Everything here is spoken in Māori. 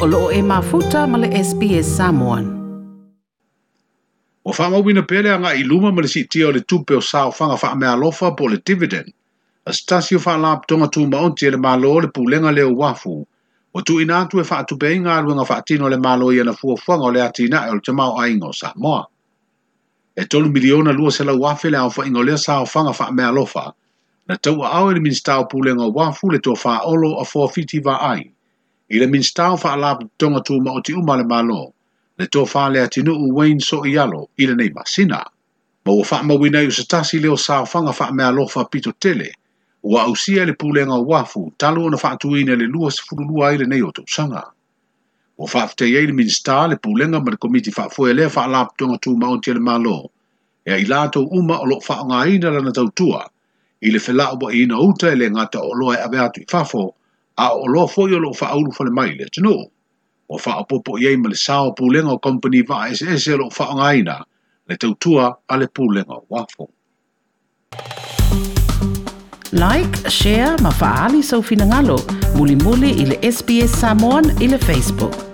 o loo e mafuta ma le SPS Samoan. O whanga wina pele anga i luma ma le siti o le tupe o sao whanga wha mea lofa po le dividend. A stasi o wha lap tonga tū maonti e le malo le pulenga leo wafu. O tu ina tu e wha atupe inga alu anga wha le malo i ana fua whanga o le atina e o le tamau a ingo Samoa. E tolu miliona lua se la wafe le au wha ingo lea sao whanga wha mea lofa. Na tau a au e le minister o pulenga wafu le tō wha olo a fua fiti wa aina i le minstao fa ala tonga tu ma o ti uma le malo le to fa le atinu u Wayne so i alo i nei masina ma ua faa mawina i usatasi leo sa fanga faa mea lo fa pito tele ua ausia le pulenga wafu talu na faa tuina le lua se furu nei o tau sanga ua faa fte i le minsta le pulenga ma le komiti faa fue le fa alap tonga tu ma o ti le malo e i lato uma o lo faa ngā ina lana tautua Ile le felao wa ina uta ele ngata o loa e ave atu i fafo a o loa foi o loo wha auru whale mai le tino. O wha a popo iei ma le sao pūlenga o company wha a SS e loo wha ngaina le tautua a le pūlenga wafo. Like, share, ma faali sau finangalo. Muli muli ili SBS Samoan ili Facebook.